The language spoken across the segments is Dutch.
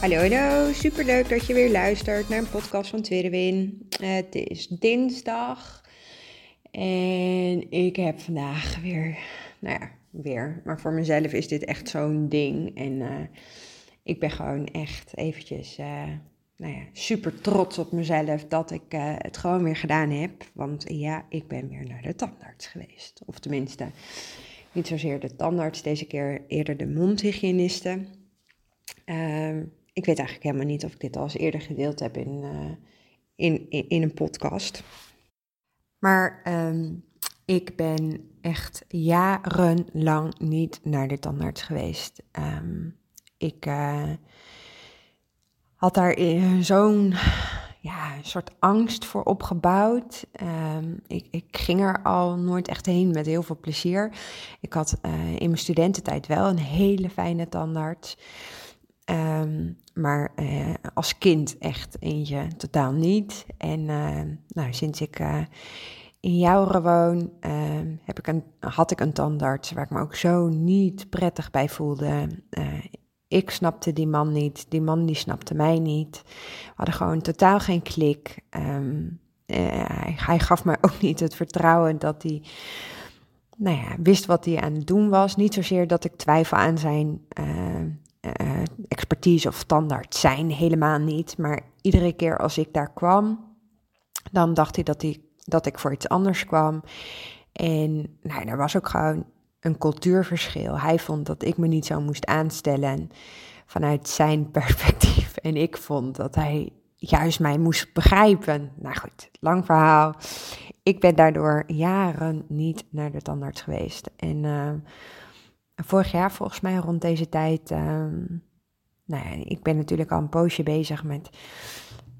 Hallo, hallo. Super leuk dat je weer luistert naar een podcast van Tweede Win. Het is dinsdag en ik heb vandaag weer, nou ja, weer. Maar voor mezelf is dit echt zo'n ding. En uh, ik ben gewoon echt eventjes, uh, nou ja, super trots op mezelf dat ik uh, het gewoon weer gedaan heb. Want ja, ik ben weer naar de tandarts geweest. Of tenminste, niet zozeer de tandarts, deze keer eerder de mondhygiëniste. Uh, ik weet eigenlijk helemaal niet of ik dit al eens eerder gedeeld heb in, uh, in, in, in, een podcast. Maar um, ik ben echt jarenlang niet naar de tandarts geweest. Um, ik uh, had daar zo'n ja, soort angst voor opgebouwd. Um, ik, ik, ging er al nooit echt heen met heel veel plezier. Ik had uh, in mijn studententijd wel een hele fijne tandarts. Um, maar uh, als kind echt eentje totaal niet. En uh, nou, sinds ik uh, in Jouren woon, ehm, heb ik een, had ik een tandarts waar ik me ook zo niet prettig bij voelde. ik snapte die man niet, die man die snapte mij niet. We hadden gewoon totaal geen klik. Hij, hij, gaf mij ook niet het vertrouwen dat hij nou ja, wist wat hij aan het doen was. Niet zozeer dat ik twijfel aan zijn expertise of standaard zijn, helemaal niet. Maar iedere keer als ik daar kwam, dan dacht hij dat, hij, dat ik voor iets anders kwam. En nou, er was ook gewoon een cultuurverschil. Hij vond dat ik me niet zo moest aanstellen vanuit zijn perspectief. En ik vond dat hij juist mij moest begrijpen. Nou goed, lang verhaal. Ik ben daardoor jaren niet naar de tandarts geweest. En uh, vorig jaar volgens mij rond deze tijd, um, nou ja, ik ben natuurlijk al een poosje bezig met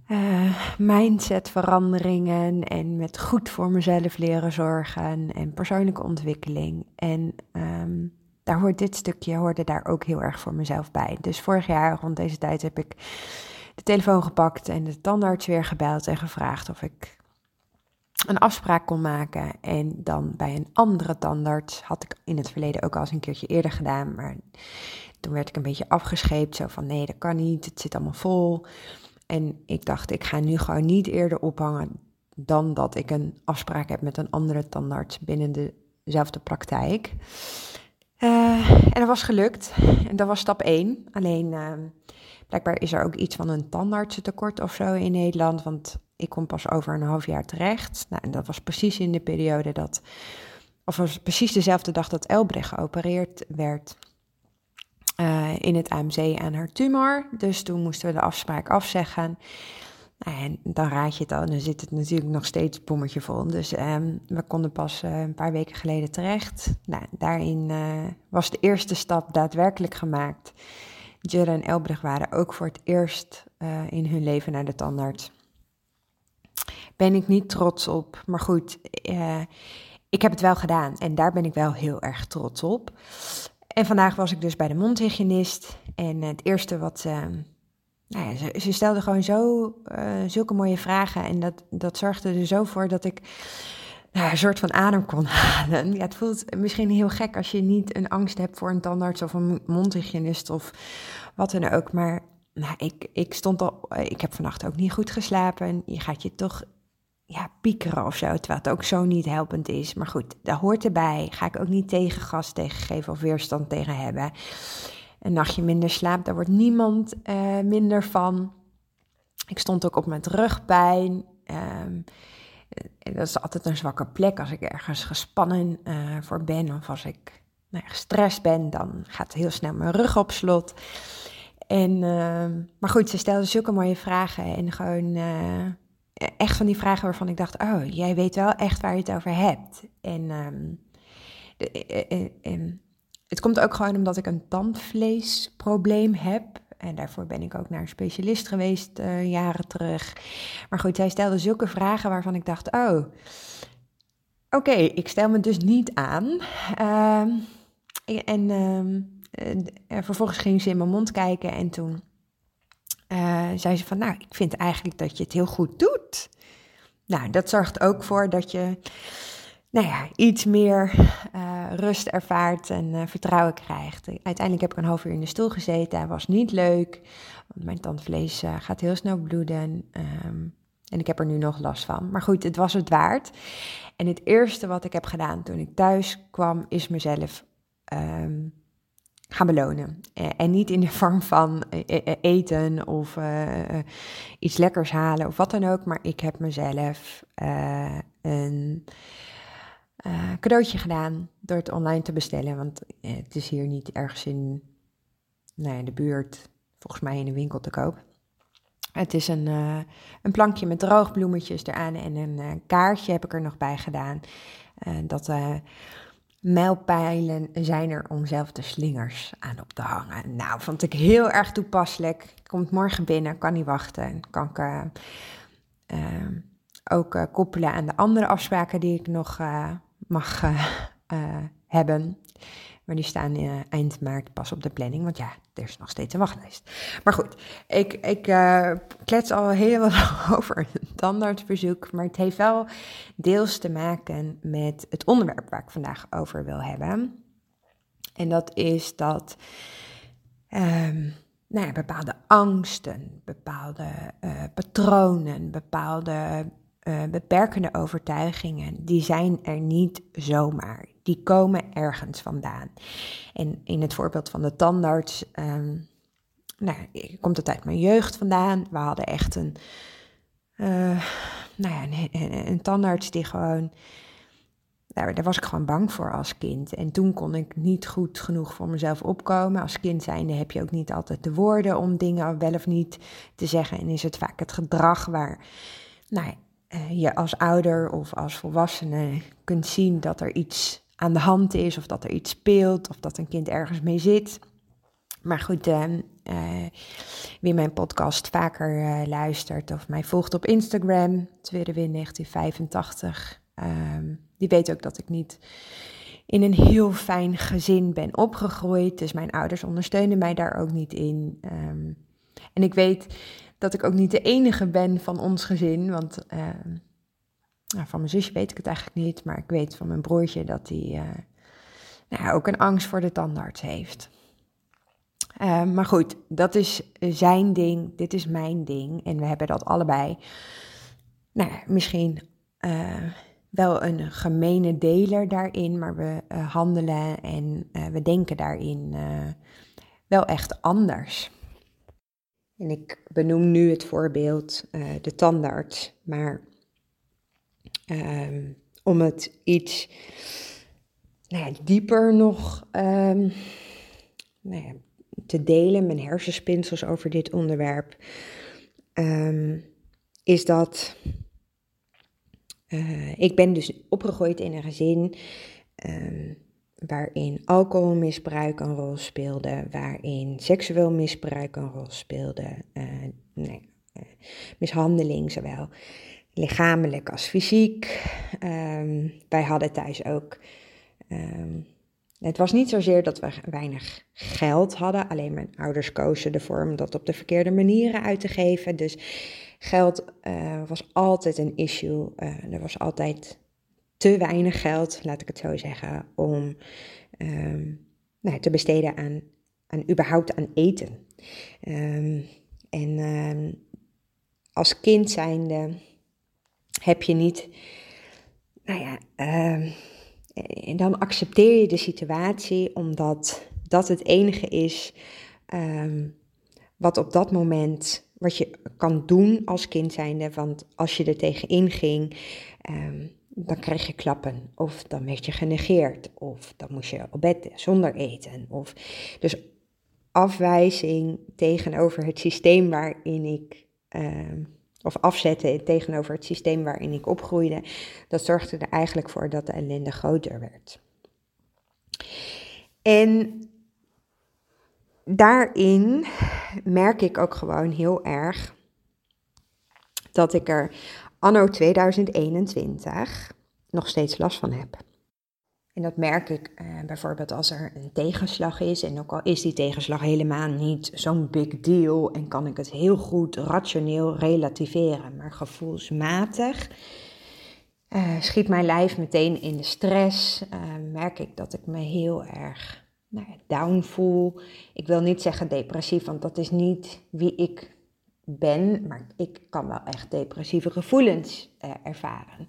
uh, mindsetveranderingen en met goed voor mezelf leren zorgen en persoonlijke ontwikkeling. En um, daar hoort dit stukje hoorde daar ook heel erg voor mezelf bij. Dus vorig jaar rond deze tijd heb ik de telefoon gepakt en de tandarts weer gebeld en gevraagd of ik een afspraak kon maken. En dan bij een andere tandarts had ik in het verleden ook al eens een keertje eerder gedaan. Maar toen werd ik een beetje afgescheept. Zo van nee, dat kan niet. Het zit allemaal vol. En ik dacht, ik ga nu gewoon niet eerder ophangen dan dat ik een afspraak heb met een andere tandarts binnen dezelfde praktijk. Uh, en dat was gelukt. En dat was stap 1. Alleen uh, blijkbaar is er ook iets van een tandartsentekort of zo in Nederland. Want ik kom pas over een half jaar terecht. Nou, en dat was precies in de periode dat, of was precies dezelfde dag dat Elbrecht geopereerd werd uh, in het AMC aan haar tumor. Dus toen moesten we de afspraak afzeggen. Nou, en dan raad je het al, dan zit het natuurlijk nog steeds bommetje vol. Dus um, we konden pas uh, een paar weken geleden terecht. Nou, daarin uh, was de eerste stap daadwerkelijk gemaakt. Jurre en Elbrecht waren ook voor het eerst in hun leven naar de tandarts ben ik niet trots op. Maar goed, uh, ik heb het wel gedaan en daar ben ik wel heel erg trots op. En vandaag was ik dus bij de mondhygiënist. En het eerste wat ze. Nou ja, ze, ze stelde gewoon zo uh, zulke mooie vragen. En dat, dat zorgde er zo voor dat ik nou, een soort van adem kon halen. Ja, het voelt misschien heel gek als je niet een angst hebt voor een tandarts of een mondhygiënist of wat dan ook. Maar nou, ik, ik stond al, ik heb vannacht ook niet goed geslapen. Je gaat je toch ja, piekeren of zo, terwijl het ook zo niet helpend is. Maar goed, dat hoort erbij. Ga ik ook niet tegengas tegengeven of weerstand tegen hebben. Een nachtje minder slaap, daar wordt niemand uh, minder van. Ik stond ook op met rugpijn. Dat is altijd een zwakke plek als ik ergens gespannen uh, voor ben of als ik nou gestrest ben, dan gaat heel snel mijn rug op slot. En, uh, maar goed, ze stelde zulke mooie vragen en gewoon uh, echt van die vragen waarvan ik dacht, oh, jij weet wel echt waar je het over hebt. En, um, de, het komt ook gewoon omdat ik een tandvleesprobleem heb. En daarvoor ben ik ook naar een specialist geweest uh, jaren terug. Maar goed, zij stelde zulke vragen waarvan ik dacht: oh, oké, ik stel me dus niet aan. Uh, en uh, vervolgens ging ze in mijn mond kijken en toen uh, zei ze van, nou, ik vind eigenlijk dat je het heel goed doet. Nou, dat zorgt ook voor dat je, nou ja, iets meer uh, rust ervaart en uh, vertrouwen krijgt. Uiteindelijk heb ik een half uur in de stoel gezeten. Dat was niet leuk, want mijn tandvlees gaat heel snel bloeden. Um, en ik heb er nu nog last van. Maar goed, het was het waard. En het eerste wat ik heb gedaan toen ik thuis kwam, is mezelf um, gaan belonen. Eh, en niet in de vorm van eh, eh, eten of iets lekkers halen of wat dan ook. Maar ik heb mezelf een cadeautje gedaan door het online te bestellen. Want het is hier niet ergens in nou de buurt, volgens mij in de winkel te koop. Het is een, een plankje met droogbloemetjes eraan en een kaartje heb ik er nog bij gedaan. dat mijlpijlen zijn er om zelf de slingers aan op te hangen. Nou, vond ik heel erg toepasselijk. Komt morgen binnen, kan niet wachten. Kan ik uh, uh, ook uh, koppelen aan de andere afspraken die ik nog mag hebben. Maar die staan uh, eind maart pas op de planning, want ja, er is nog steeds een wachtlijst. Maar goed, ik, ik klets al heel wat over een tandartsbezoek, maar het heeft wel deels te maken met het onderwerp waar ik vandaag over wil hebben. En dat is dat um, nou ja, bepaalde angsten, bepaalde patronen, bepaalde uh, beperkende overtuigingen, die zijn er niet zomaar. Die komen ergens vandaan. En in het voorbeeld van de tandarts, um, nou, komt het uit mijn jeugd vandaan. We hadden echt een, uh, nou ja, een, tandarts die gewoon, daar, daar was ik gewoon bang voor als kind. En toen kon ik niet goed genoeg voor mezelf opkomen. Als kind zijnde heb je ook niet altijd de woorden om dingen wel of niet te zeggen. En is het vaak het gedrag waar, nou je als ouder of als volwassene kunt zien dat er iets aan de hand is, of dat er iets speelt, of dat een kind ergens mee zit. Maar goed, uh, wie mijn podcast vaker luistert of mij volgt op Instagram, Tweede Win 1985, die weet ook dat ik niet in een heel fijn gezin ben opgegroeid. Dus mijn ouders ondersteunen mij daar ook niet in. Um, en ik weet dat ik ook niet de enige ben van ons gezin. Want uh, nou, van mijn zusje weet ik het eigenlijk niet. Maar ik weet van mijn broertje dat hij uh, nou, ook een angst voor de tandarts heeft. Uh, maar goed, dat is zijn ding, dit is mijn ding. En we hebben dat allebei. Nou, misschien wel een gemene deler daarin, maar we handelen en we denken daarin wel echt anders. En ik benoem nu het voorbeeld uh, de tandarts, maar um, om het iets nou ja, dieper nog um, nou ja, te delen, mijn hersenspinsels over dit onderwerp, um, is dat uh, ik ben dus opgegroeid in een gezin waarin alcoholmisbruik een rol speelde, waarin seksueel misbruik een rol speelde, uh, nee, uh, mishandeling zowel lichamelijk als fysiek. Um, wij hadden thuis ook. Um, het was niet zozeer dat we weinig geld hadden, alleen mijn ouders kozen ervoor om dat op de verkeerde manieren uit te geven. Dus geld uh, was altijd een issue. er was altijd te weinig geld, laat ik het zo zeggen, om um, nou, te besteden aan, aan überhaupt aan eten. Um, en um, als kind zijnde heb je niet, nou ja, en dan accepteer je de situatie omdat dat het enige is wat op dat moment, wat je kan doen als kind zijnde. Want als je er tegenin ging, dan kreeg je klappen. Of dan werd je genegeerd. Of dan moest je op bed zonder eten. Of, dus afwijzing tegenover het systeem waarin ik. Uh, of afzetten tegenover het systeem waarin ik opgroeide. Dat zorgde er eigenlijk voor dat de ellende groter werd. En daarin merk ik ook gewoon heel erg dat ik er anno 2021 nog steeds last van heb. En dat merk ik eh, bijvoorbeeld als er een tegenslag is. En ook al is die tegenslag helemaal niet zo'n big deal en kan ik het heel goed rationeel relativeren, maar gevoelsmatig uh, schiet mijn lijf meteen in de stress. Uh, merk ik dat ik me heel erg nou down voel. Ik wil niet zeggen depressief, want dat is niet wie ik ben, maar ik kan wel echt depressieve gevoelens uh, ervaren.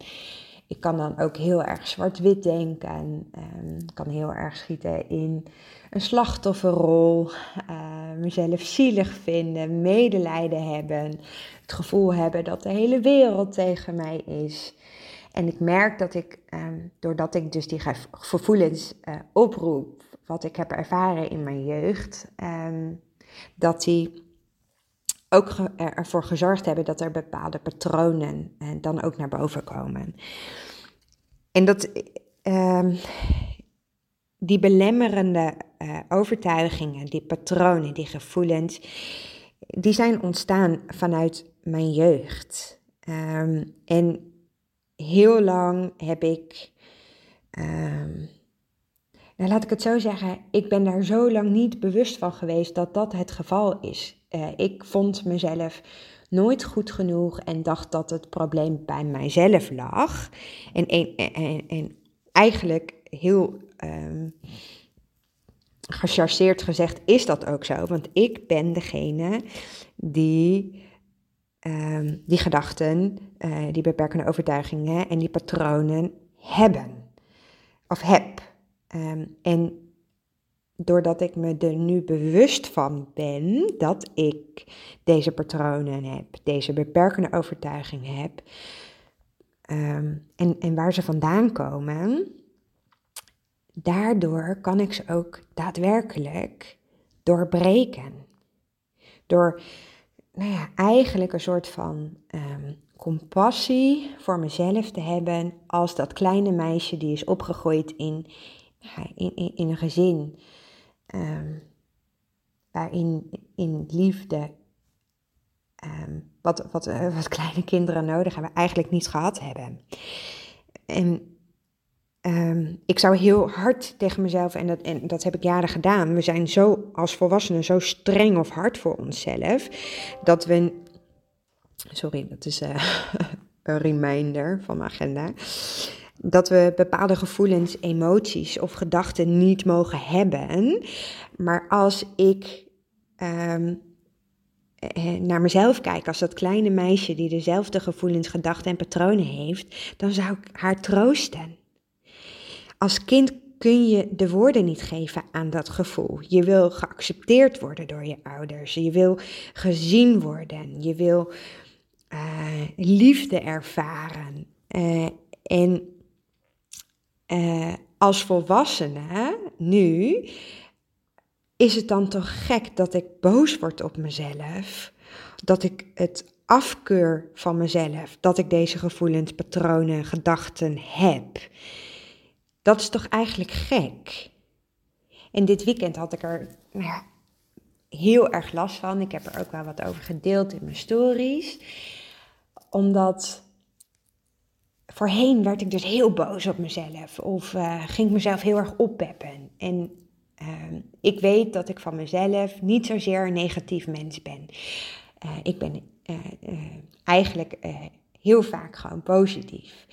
Ik kan dan ook heel erg zwart-wit denken. Um, kan heel erg schieten in een slachtofferrol. Uh, mezelf zielig vinden, medelijden hebben. Het gevoel hebben dat de hele wereld tegen mij is. En ik merk dat ik, um, doordat ik dus die gevoelens uh, oproep, wat ik heb ervaren in mijn jeugd, um, dat die ook ervoor gezorgd hebben dat er bepaalde patronen uh, dan ook naar boven komen. En dat, uh, die belemmerende uh, overtuigingen, die patronen, die gevoelens, die zijn ontstaan vanuit mijn jeugd. Um, en heel lang heb ik, um, nou laat ik het zo zeggen, ik ben daar zo lang niet bewust van geweest dat dat het geval is. Uh, ik vond mezelf nooit goed genoeg en dacht dat het probleem bij mijzelf lag. En, en, en, en eigenlijk heel um, gechargeerd gezegd is dat ook zo, want ik ben degene die um, die gedachten, uh, die beperkende overtuigingen en die patronen hebben of heb. Um, en doordat ik me er nu bewust van ben dat ik deze patronen heb, deze beperkende overtuigingen heb, um, en, en waar ze vandaan komen, daardoor kan ik ze ook daadwerkelijk doorbreken. Door nou ja, eigenlijk een soort van um, compassie voor mezelf te hebben als dat kleine meisje die is opgegroeid in, in, in, in een gezin um, waarin in liefde, um, wat, wat, uh, wat kleine kinderen nodig hebben, eigenlijk niet gehad hebben. En um, ik zou heel hard tegen mezelf, en dat, en dat heb ik jaren gedaan, we zijn zo als volwassenen zo streng of hard voor onszelf, dat we, sorry, dat is uh, een reminder van mijn agenda, dat we bepaalde gevoelens, emoties of gedachten niet mogen hebben. Maar als ik um, naar mezelf kijk, als dat kleine meisje die dezelfde gevoelens, gedachten en patronen heeft, dan zou ik haar troosten. Als kind kun je de woorden niet geven aan dat gevoel. Je wil geaccepteerd worden door je ouders. Je wil gezien worden. Je wil uh, liefde ervaren. En uh, als volwassene nu is het dan toch gek dat ik boos word op mezelf, dat ik het afkeur van mezelf, dat ik deze gevoelens, patronen, gedachten heb. Dat is toch eigenlijk gek? En dit weekend had ik er nou ja, heel erg last van. Ik heb er ook wel wat over gedeeld in mijn stories. Omdat voorheen werd ik dus heel boos op mezelf of uh, ging ik mezelf heel erg oppeppen. En uh, ik weet dat ik van mezelf niet zozeer een negatief mens ben. Uh, ik ben eh, eigenlijk heel vaak gewoon positief.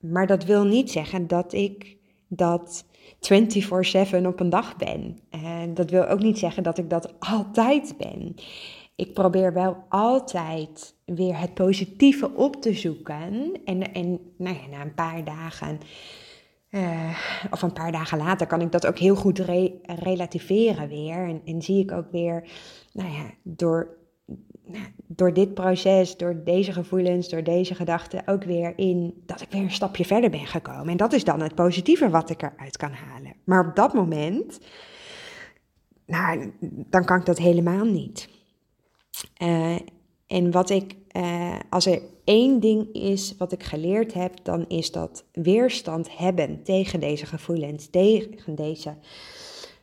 Maar dat wil niet zeggen dat ik dat 24/7 op een dag ben. En dat wil ook niet zeggen dat ik dat altijd ben ik probeer wel altijd weer het positieve op te zoeken. En, en nou ja, na een paar dagen, uh, of een paar dagen later, kan ik dat ook heel goed re relativeren weer. En, en, zie ik ook weer, nou ja, door, nou, door dit proces, door deze gevoelens, door deze gedachten, ook weer in dat ik weer een stapje verder ben gekomen. En dat is dan het positieve wat ik eruit kan halen. Maar op dat moment, nou, dan kan ik dat helemaal niet. Uh, en wat ik, uh, als er één ding is wat ik geleerd heb, dan is dat weerstand hebben tegen deze gevoelens, tegen deze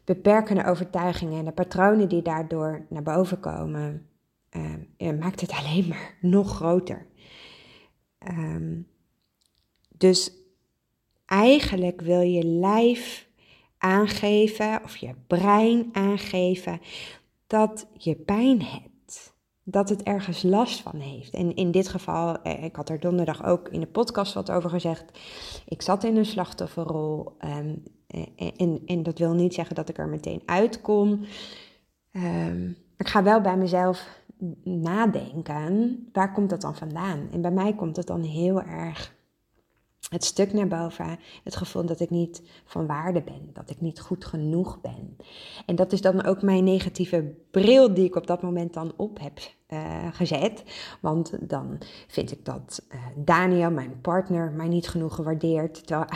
beperkende overtuigingen en de patronen die daardoor naar boven komen, uh, maakt het alleen maar nog groter. Um, dus eigenlijk wil je lijf aangeven of je brein aangeven dat je pijn hebt. Dat het ergens last van heeft. En in dit geval, eh, ik had er donderdag ook in de podcast wat over gezegd. Ik zat in een slachtofferrol. Um, en, en, dat wil niet zeggen dat ik er meteen uitkom. Um, ik ga wel bij mezelf nadenken, waar komt dat dan vandaan? En bij mij komt het dan heel erg het stuk naar boven, het gevoel dat ik niet van waarde ben, dat ik niet goed genoeg ben. En dat is dan ook mijn negatieve bril die ik op dat moment dan op heb uh, gezet. Want dan vind ik dat uh, Daniel, mijn partner, mij niet genoeg gewaardeerd. Terwijl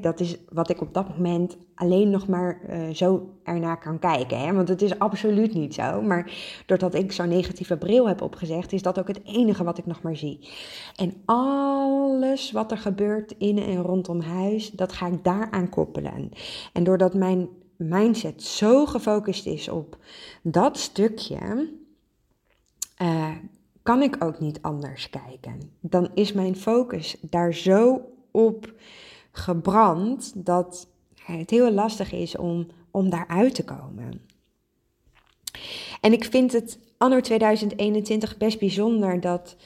Dat is wat ik op dat moment alleen nog maar uh, zo ernaar kan kijken. Hè? Want het is absoluut niet zo. Maar doordat ik zo'n negatieve bril heb opgezegd, is dat ook het enige wat ik nog maar zie. En alles wat er gebeurt in en rondom huis, dat ga ik daaraan koppelen. En doordat mijn mindset zo gefocust is op dat stukje, uh, kan ik ook niet anders kijken. Dan is mijn focus daar zo op gebrand dat het heel lastig is om, om daaruit te komen. En ik vind het anno 2021 best bijzonder dat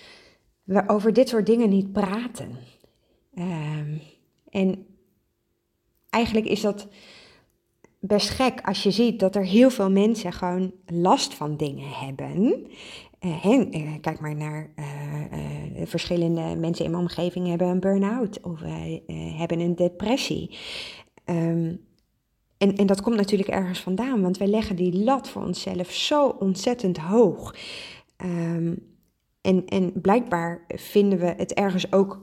we over dit soort dingen niet praten. Um, en eigenlijk is dat best gek als je ziet dat er heel veel mensen gewoon last van dingen hebben. Uh, kijk maar naar uh, verschillende mensen in mijn omgeving hebben een burn-out of hebben een depressie. Um, en, en dat komt natuurlijk ergens vandaan, want wij leggen die lat voor onszelf zo ontzettend hoog. Um, en, en blijkbaar vinden we het ergens ook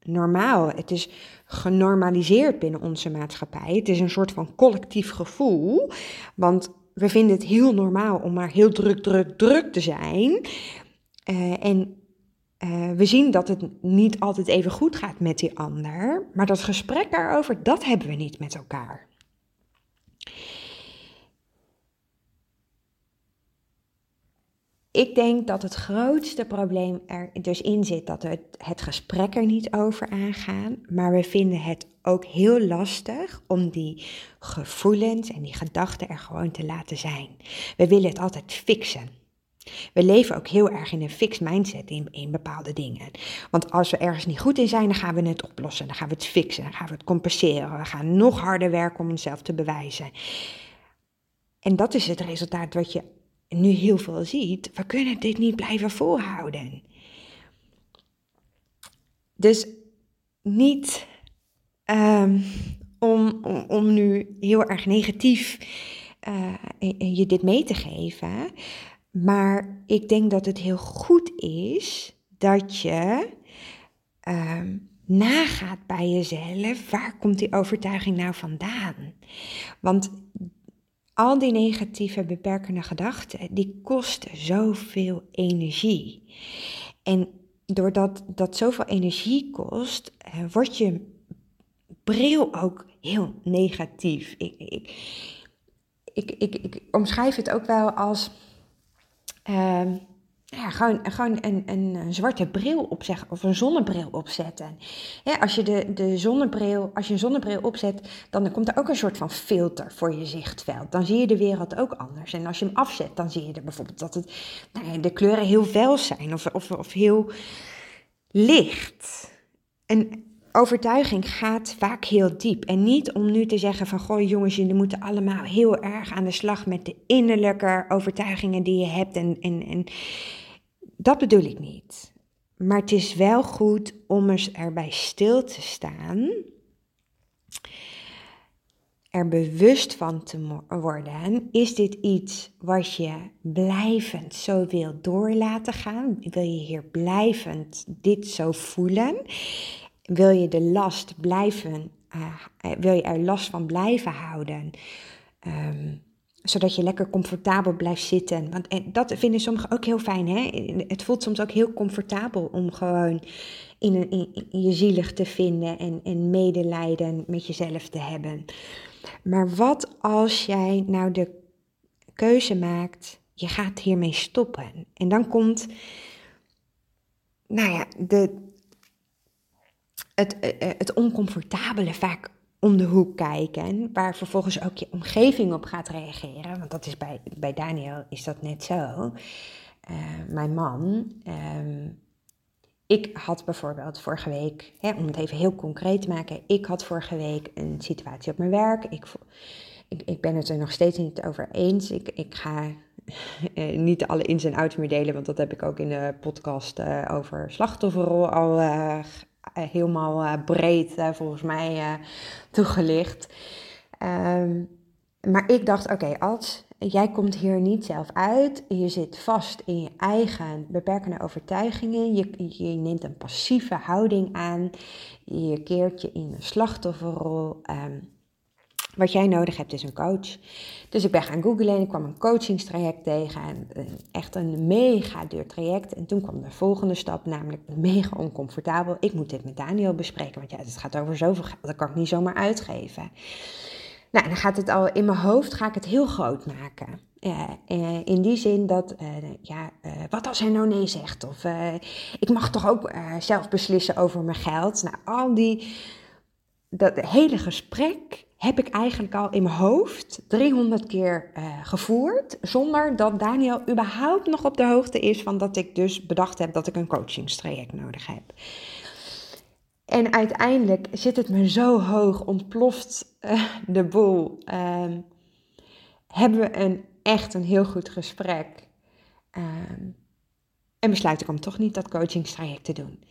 normaal. Het is genormaliseerd binnen onze maatschappij. Het is een soort van collectief gevoel. Want we vinden het heel normaal om maar heel druk, druk, druk te zijn. Uh, en uh, we zien dat het niet altijd even goed gaat met die ander. Maar dat gesprek daarover, dat hebben we niet met elkaar. Ik denk dat het grootste probleem er dus in zit dat we het gesprek er niet over aangaan, maar we vinden het ook heel lastig om die gevoelens en die gedachten er gewoon te laten zijn. We willen het altijd fixen. We leven ook heel erg in een fixed mindset in, bepaalde dingen. Want als we ergens niet goed in zijn, dan gaan we het oplossen. Dan gaan we het fixen. Dan gaan we het compenseren. We gaan nog harder werken om onszelf te bewijzen. En dat is het resultaat wat je nu heel veel ziet. We kunnen dit niet blijven volhouden. Dus niet um, om, om, om, nu heel erg negatief uh, je dit mee te geven. Maar ik denk dat het heel goed is dat je um, nagaat bij jezelf, waar komt die overtuiging nou vandaan? Want al die negatieve beperkende gedachten, die kosten zoveel energie. En doordat dat zoveel energie kost, uh, wordt je bril ook heel negatief. Ik, ik, ik, ik, ik omschrijf het ook wel als uh, ja, gewoon, gewoon een, een, zwarte bril opzeggen of een zonnebril opzetten. Ja, als, je de, de zonnebril, als je een zonnebril opzet, dan komt er ook een soort van filter voor je zichtveld. Dan zie je de wereld ook anders. En als je hem afzet, dan zie je er bijvoorbeeld dat het, nou ja, de kleuren heel fel zijn of, of, of heel licht. En overtuiging gaat vaak heel diep. En niet om nu te zeggen van, goh jongens, jullie moeten allemaal heel erg aan de slag met de innerlijke overtuigingen die je hebt. En, en, en dat bedoel ik niet. Maar het is wel goed om eens erbij stil te staan. Er bewust van te worden. Is dit iets wat je blijvend zo wil doorlaten gaan? Wil je hier blijvend dit zo voelen? Wil je de last blijven, uh, wil je er last van blijven houden? Um, zodat je lekker comfortabel blijft zitten. Want dat vinden sommigen ook heel fijn. Hè? Het voelt soms ook heel comfortabel om gewoon in, een, in, je zielig te vinden en, en medelijden met jezelf te hebben. Maar wat als jij nou de keuze maakt, je gaat hiermee stoppen. En dan komt, nou ja, de, het, het oncomfortabele vaak om de hoek kijken, waar vervolgens ook je omgeving op gaat reageren. Want dat is bij, bij Daniel is dat net zo. Uh, mijn man, um, ik had bijvoorbeeld vorige week, hè, om het even heel concreet te maken, ik had vorige week een situatie op mijn werk. Ik, ik, ben het er nog steeds niet over eens. Ik, ik ga eh, niet alle ins en outs meer delen, want dat heb ik ook in de podcast uh, over slachtofferrol al uh, helemaal breed volgens mij toegelicht. Um, maar ik dacht, oké, okay, als jij komt hier niet zelf uit, je zit vast in je eigen beperkende overtuigingen, je, je neemt een passieve houding aan, je keert je in een slachtofferrol. Um, wat jij nodig hebt is een coach. Dus ik ben gaan googlen en ik kwam een coachingstraject tegen. En echt een mega duur traject. En toen kwam de volgende stap, namelijk mega oncomfortabel. Ik moet dit met Daniel bespreken, want ja, het gaat over zoveel geld. Dat kan ik niet zomaar uitgeven. Nou, dan gaat het al in mijn hoofd, ga ik het heel groot maken. Uh, in die zin dat, uh, ja, wat als hij nou nee zegt? Of ik mag toch ook zelf beslissen over mijn geld? Nou, al die, dat hele gesprek heb ik eigenlijk al in mijn hoofd 300 keer gevoerd, zonder dat Daniel überhaupt nog op de hoogte is van dat ik dus bedacht heb dat ik een coachingstraject nodig heb. En uiteindelijk zit het me zo hoog, ontploft uh, de boel. Uh, hebben we een, echt een heel goed gesprek. Uh, en besluit ik om toch niet dat coachingstraject te doen.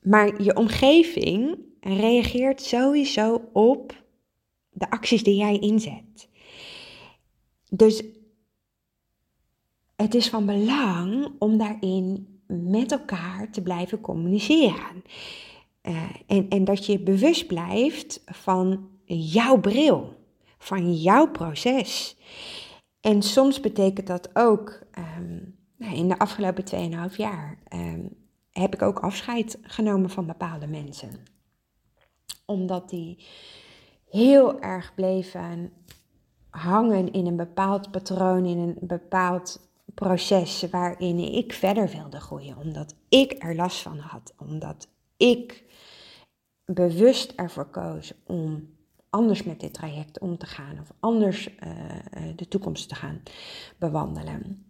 Maar je omgeving reageert sowieso op de acties die jij inzet. Dus het is van belang om daarin met elkaar te blijven communiceren. Uh, en, en dat je bewust blijft van jouw bril, van jouw proces. En soms betekent dat ook, um, in de afgelopen 2,5 jaar um, heb ik ook afscheid genomen van bepaalde mensen. Omdat die heel erg bleven hangen in een bepaald patroon, in een bepaald proces waarin ik verder wilde groeien, omdat ik er last van had, omdat ik bewust ervoor koos om anders met dit traject om te gaan of anders uh, de toekomst te gaan bewandelen.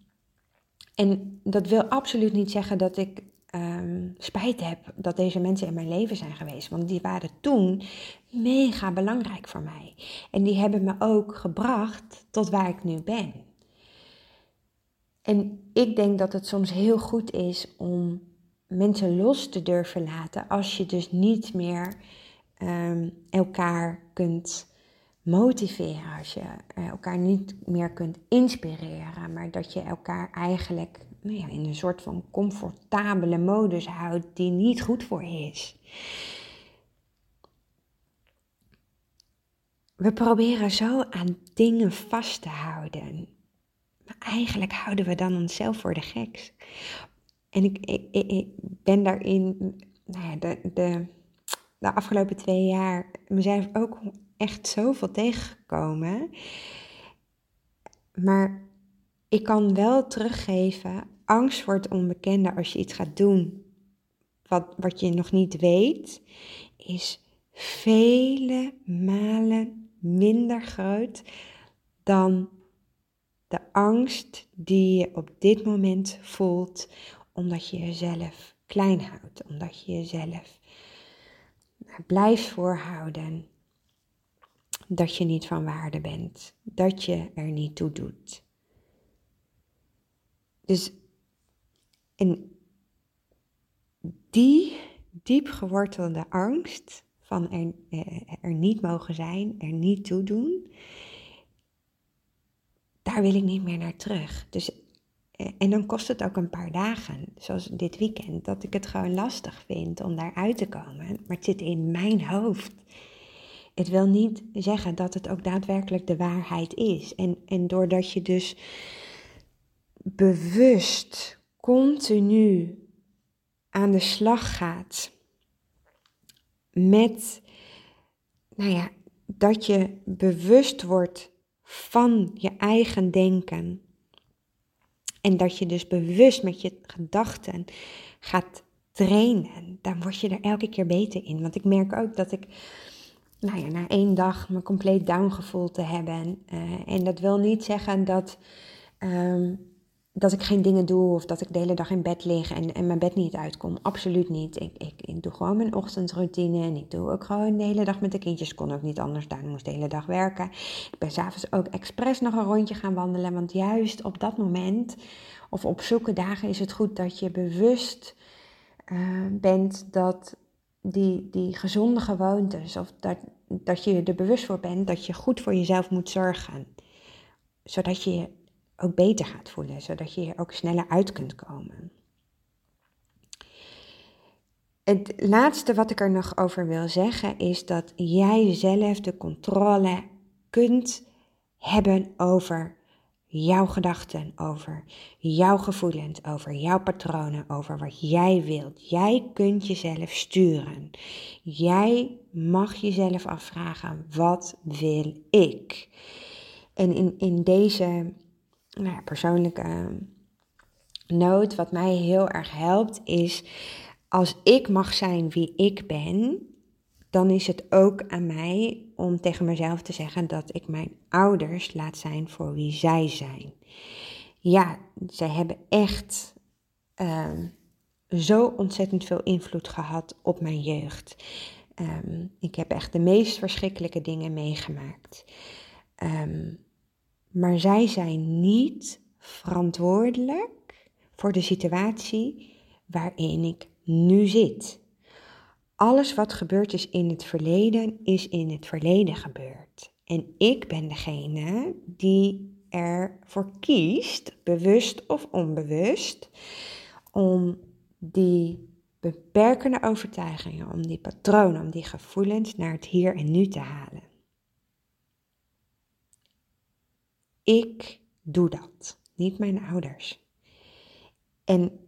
En dat wil absoluut niet zeggen dat ik um, spijt heb dat deze mensen in mijn leven zijn geweest, want die waren toen mega belangrijk voor mij. En die hebben me ook gebracht tot waar ik nu ben. En ik denk dat het soms heel goed is om mensen los te durven laten als je dus niet meer um, elkaar kunt motiveren, als je eh, elkaar niet meer kunt inspireren, maar dat je elkaar eigenlijk nou ja, in een soort van comfortabele modus houdt die niet goed voor is. We proberen zo aan dingen vast te houden eigenlijk houden we dan onszelf voor de geks. En ik, ik, ik ben daarin nou ja, de, de, de afgelopen twee jaar mezelf ook echt zoveel tegengekomen. Maar ik kan wel teruggeven, angst voor het onbekende als je iets gaat doen wat, wat je nog niet weet, is vele malen minder groot dan de angst die je op dit moment voelt, omdat je jezelf klein houdt, omdat je jezelf blijft voorhouden dat je niet van waarde bent, dat je er niet toe doet. Dus die diep gewortelde angst van er, eh, er niet mogen zijn, er niet toe doen, daar wil ik niet meer naar terug. Dus, eh, en dan kost het ook een paar dagen, zoals dit weekend, dat ik het gewoon lastig vind om daar uit te komen. Maar het zit in mijn hoofd. het wil niet zeggen dat het ook daadwerkelijk de waarheid is. En, en doordat je dus bewust continu aan de slag gaat met, nou ja, dat je bewust wordt van je eigen denken. En dat je dus bewust met je gedachten gaat trainen. Dan word je er elke keer beter in. Want ik merk ook dat ik nou ja, na één dag me compleet down gevoeld te hebben. Uh, en dat wil niet zeggen dat, um, dat ik geen dingen doe of dat ik de hele dag in bed lig en, en mijn bed niet uitkom. Absoluut niet. Ik, ik, doe gewoon mijn ochtendroutine en ik doe ook gewoon de hele dag met de kindjes. Kon ook niet anders, daar moest de hele dag werken. Ik ben s'avonds ook expres nog een rondje gaan wandelen, want juist op dat moment of op zulke dagen is het goed dat je bewust uh, bent dat die, die gezonde gewoontes, of dat, dat je er bewust voor bent dat je goed voor jezelf moet zorgen. Zodat je ook beter gaat voelen, zodat je er ook sneller uit kunt komen. Het laatste wat ik er nog over wil zeggen is dat jij zelf de controle kunt hebben over jouw gedachten over, jouw gevoelens over, jouw patronen over wat jij wilt. Jij kunt jezelf sturen. Jij mag jezelf afvragen, wat wil ik? En in, in deze nou persoonlijke noot, wat mij heel erg helpt, is als ik mag zijn wie ik ben, dan is het ook aan mij om tegen mezelf te zeggen dat ik mijn ouders laat zijn voor wie zij zijn. Ja, zij hebben echt ehm, zo ontzettend veel invloed gehad op mijn jeugd. Ehm, ik heb echt de meest verschrikkelijke dingen meegemaakt. Ehm, maar zij zijn niet verantwoordelijk voor de situatie waarin ik nu zit alles wat gebeurd is in het verleden, is in het verleden gebeurd. En ik ben degene die ervoor kiest, bewust of onbewust, om die beperkende overtuigingen, om die patronen, om die gevoelens naar het hier en nu te halen. Ik doe dat, niet mijn ouders. En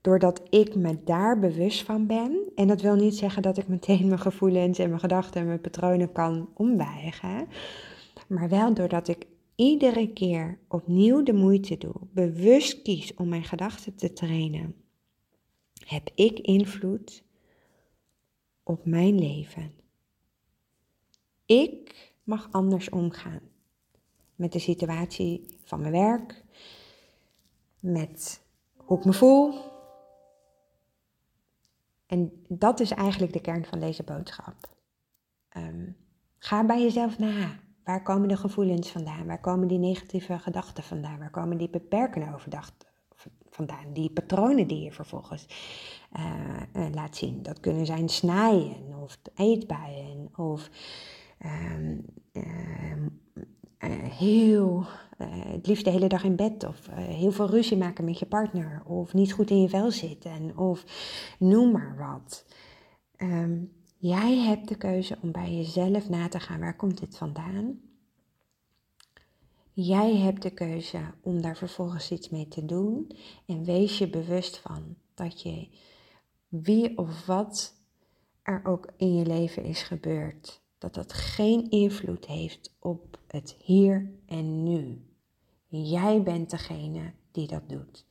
doordat ik me daar bewust van ben, en dat wil niet zeggen dat ik meteen mijn gevoelens en mijn gedachten en mijn patronen kan ombuigen, maar wel doordat ik iedere keer opnieuw de moeite doe, bewust kies om mijn gedachten te trainen, heb ik invloed op mijn leven. Ik mag anders omgaan met de situatie van mijn werk, met hoe ik me voel, en dat is eigenlijk de kern van deze boodschap. Um, ga bij jezelf na. Waar komen de gevoelens vandaan? Waar komen die negatieve gedachten vandaan? Waar komen die beperkende overdachten vandaan? Die patronen die je vervolgens uh, laat zien. Dat kunnen zijn snijden of eetbuien of um, heel uh, het liefst de hele dag in bed of uh, heel veel ruzie maken met je partner of niet goed in je vel zitten of noem maar wat. Um, jij hebt de keuze om bij jezelf na te gaan waar komt dit vandaan. Jij hebt de keuze om daar vervolgens iets mee te doen en wees je bewust van dat je wie of wat er ook in je leven is gebeurd, dat dat geen invloed heeft op het hier en nu. Jij bent degene die dat doet.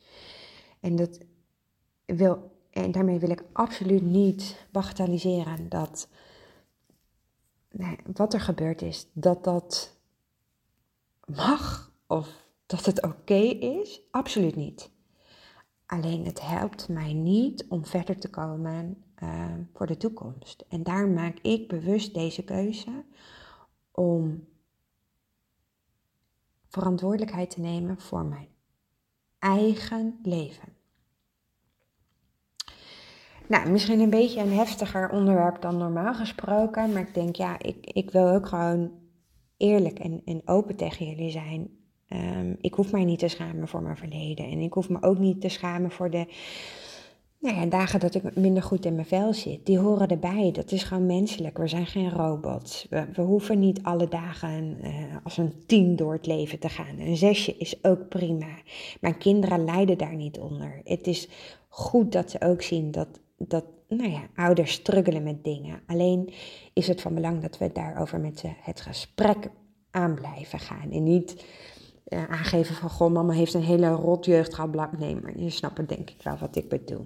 En, dat wil, en daarmee wil ik absoluut niet bagatelliseren dat nee, wat er gebeurd is, dat dat mag of dat het oké is. Absoluut niet. Alleen het helpt mij niet om verder te komen uh, voor de toekomst. En daar maak ik bewust deze keuze om verantwoordelijkheid te nemen voor mijn eigen leven. Nou, misschien een beetje een heftiger onderwerp dan normaal gesproken, maar ik denk ja, ik, ik wil ook gewoon eerlijk en, en open tegen jullie zijn. Um, ik hoef mij niet te schamen voor mijn verleden en ik hoef me ook niet te schamen voor de nou ja, dagen dat ik minder goed in mijn vel zit, die horen erbij. Dat is gewoon menselijk. We zijn geen robots. We, we hoeven niet alle dagen uh, als een tien door het leven te gaan. Een zesje is ook prima. Mijn kinderen lijden daar niet onder. Het is goed dat ze ook zien dat, dat nou ja, ouders struggelen met dingen. Alleen is het van belang dat we daarover met ze het gesprek aan blijven gaan. En niet uh, aangeven van, goh, mama heeft een hele rot jeugd gehad. Nee, maar je snapt denk ik wel wat ik bedoel.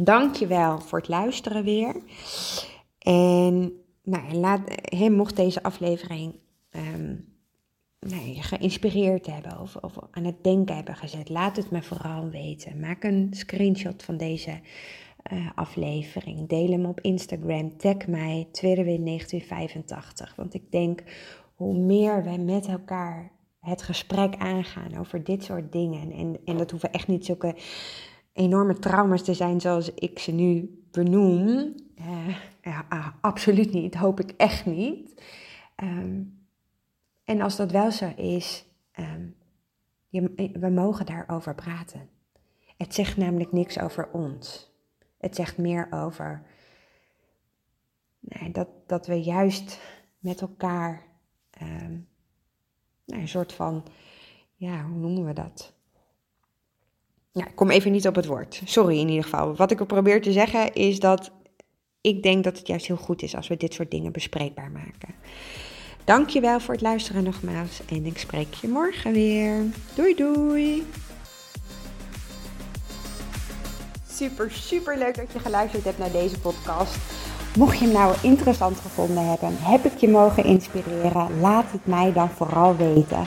Dankjewel voor het luisteren weer. En nou, laat, he, mocht deze aflevering um, nou, je geïnspireerd hebben of, of, aan het denken hebben gezet, laat het me vooral weten. Maak een screenshot van deze uh, aflevering. Deel hem op Instagram. Tag mij, Twitterwin1985. Want ik denk, hoe meer wij met elkaar het gesprek aangaan over dit soort dingen. En, en dat hoeven echt niet zulke enorme trauma's te zijn zoals ik ze nu benoem. Ja, ah, absoluut niet, hoop ik echt niet. Um, en als dat wel zo is, je, we mogen daarover praten. Het zegt namelijk niks over ons. Het zegt meer over nee, dat, dat we juist met elkaar um, nou, een soort van, ja, hoe noemen we dat? Ja, ik kom even niet op het woord. Sorry in ieder geval. Wat ik probeer te zeggen is dat ik denk dat het juist heel goed is als we dit soort dingen bespreekbaar maken. Dankjewel voor het luisteren nogmaals en ik spreek je morgen weer. Doei doei! Super, super leuk dat je geluisterd hebt naar deze podcast. Mocht je hem nou interessant gevonden hebben, heb ik je mogen inspireren, laat het mij dan vooral weten.